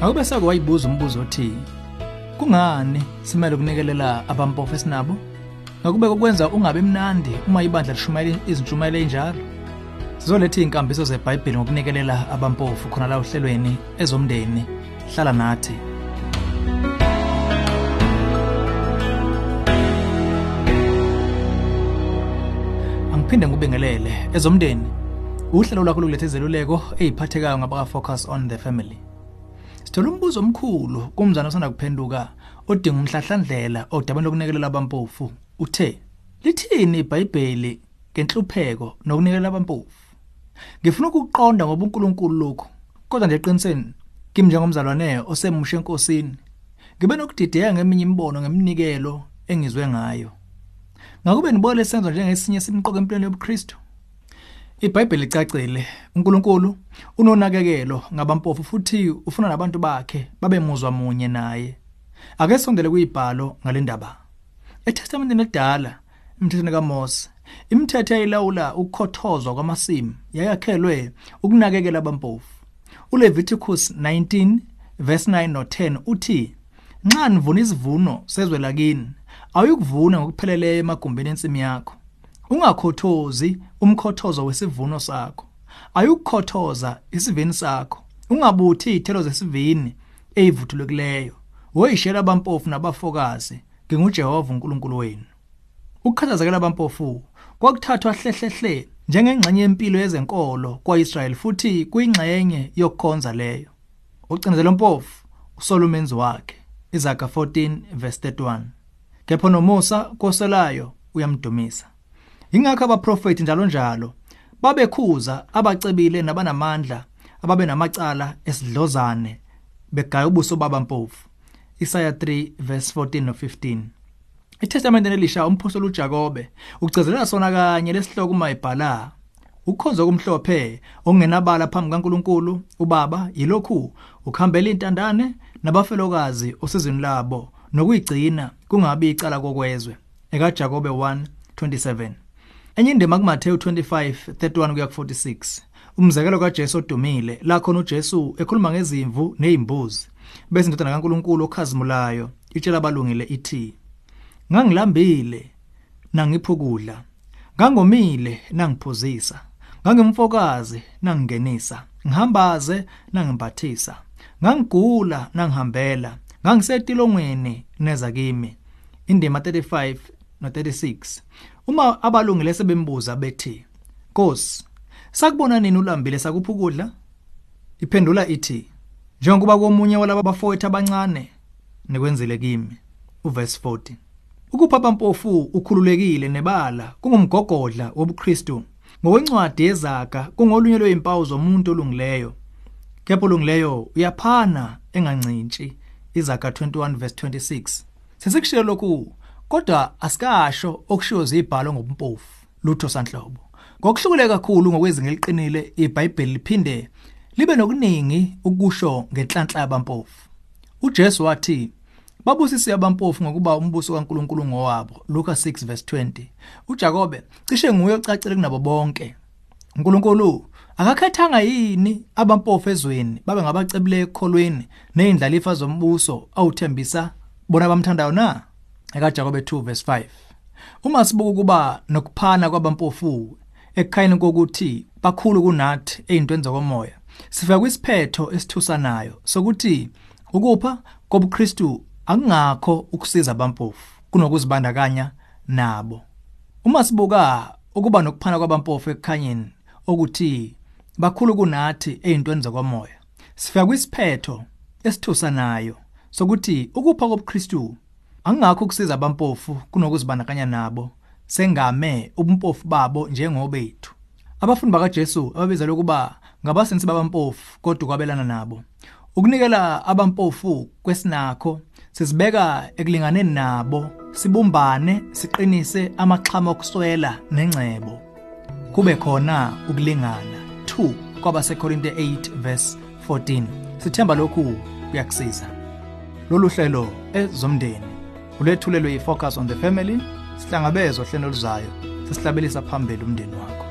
Akube sake wayibuza umbuzo othi kungani simele ukunikelela abampofu esinabo? Ngakube kokwenza ungabe mnandi uma ibandla lishumayela izintshumayelo enjalo. Sizoletha inkambiso zeBhayibheli ngokunikelela abampofu khona la ohlelweni ezomndeni. Hlala nathi. Angiphinde ngubingelele ezomndeni. Uhlelo lakho lokuletha izeluleko eziphathekayo ngabaka focus on the family. Sithola umbuzo omkhulu kumzana osanda kuphenduka odinga umhlahlandlela odabeni lokunekelela abampofu. Uthe, "Lithini iBhayibheli ngenhlupheko nokunekelela abampofu?" Ngifuna ukuqonda ngoba uNkulunkulu lokho. Kodwa nje eqiniseni kimi njengomzalwane osemusha enkosini ngibe nokudideka ngeminye imibono ngeminikelo engizwe ngayo. Ngakube nibole senzo njengesinye simqoka empilweni yobuKristu. iBhayibheli licacile uNkulunkulu unonakekelo ngabampofu futhi ufuna nabantu bakhe babe muzwa munye naye. Ake sondele kuyibhalo ngalendaba. eTestamenteni elidala imithethweni kaMose imithetho eyilawula ukukhothozwa kwamasimu yayakhelwe ukunakekela abampofu. uLeviticus 19 verse 9 no 10 uthi nxa nivuna isivuno sezwe lakini awuyikuvuna ngokupheleleyo emagumbini ensimi yakho. Ungakhothozi umkhothozo wesivuno sakho. Ayukukhothoza isivini sakho. Ungabuthi izithelo zesivini ezivuthulekileyo woyishela abampofu nabafokazi nginguJehova uNkulunkulu wenu. Ukukhathazekela abampofu kwakuthathwa hlehlehle njengengxenye yempilo yezenkolo kwaIsrael futhi kuyingxenye yokukhonza leyo. Ucinezelo mpofu uSolomon's wakhe. Izaga 14 verse 31 kepha noMusa koselayo uyamdumisa. Ingakho abaprofeti njalo njalo babekhuza abacebile nabanamandla ababe namacala esidlozane begaya ubuso babampofu. Isaiah 3 verse 14 no 15 eTestamenteni elisha umphostoli uJakobe ugcizelela sona kanye lesihloko uma ebhala ukukhonza kumhlophe okungenabala phambi kaNkuluNkulu ubaba yilokhu ukhambela intandane nabafelokazi osizini labo nokuyigcina kungabi icala kokwezwe ekaJakobe 1:27 enye indima kuMateyu 25:31 kuya ku46 umzekelo kaJesu odumile la khona uJesu ekhuluma ngezimvu nezimbuzi bese indodana kaNkuluNkulu okhazimulayo itshela abalungile ithi ngangilambile nangiphukudla ngangomile nangiphuzisa ngangimfokazi nangingenisa ngihambaze nangimbathisa ngangigula nangihambela ngangisetilongweni neza kimi. Indima 35 no 36 uma abalungile sebembuza bethi Nkosi sakubona nini ulambile sakuphukudla iphendula ithi njengoba komunye walabo bafowethu abancane. Nikwenzile kimi uverse 40 ukupha abampofu ukhululekile nebala kungumgogodla wobuKristu ngokwencwadi yezaga kungolunye lwezimpawu zomuntu olungileyo. Kepha olungileyo uyaphana engancintshi izaga 21 verse 26 sesikushilo lokhu kodwa asikasho okushiwo zibhalo ngobumpofu lutho sanhlobo ngokuhlukile kakhulu ngokwezinga eliqinile iBhayibheli liphinde libe nokuningi ukusho ngenhlanhla yabampofu. uJesu wathi babusisiwe abampofu ngokuba umbuso kaNkuluNkulu ngowabo. Luka 6 verse 20 uJakobe cishe nguye ocacile kunabo bonke. uNkulunkulu akakhethanga yini abampofu ezweni babe ngabacebile ekholweni nezindlalifa zombuso awuthembisa bona bamthandayo na? ekaJakobe 2 verse 5 uma sibuka kuba nokuphana kwabampofu ekukhayini kokuthi bakhulu kunathi ezintweni zokomoya sifika kwisiphetho esithusanayo sokuthi ukupha kobuKristu akungakho ukusiza abampofu kunokuzibandakanya nabo. Uma sibuka ukuba nokuphana kwabampofu ekukhanyeni okuthi bakhulu kunathi ezintweni zokomoya sifika kwisiphetho esithusanayo sokuthi ukupha kobuKristu angakho ukusiza abampofu kunokuzibandakanya nabo. Sengame ubumpofu babo njengobethu. Abafundi bakaJesu ababizelwe kuba ngabasensi babampofu kodwa kwabelana nabo. Ukunikela abampofu kwesinakho sizibeka ekulinganeni nabo sibumbane siqinise amaxhama okuswela nengcebo. Kube khona ukulingana. 2 kwabaseKorinte 8 verse 14 sithemba lokhu kuyakusiza. Lolu hlelo ezomndeni. Ulethulelwe yifocus on the family sihlangabezwa hlelo luzayo sesihlabelisa phambili umndeni wakho.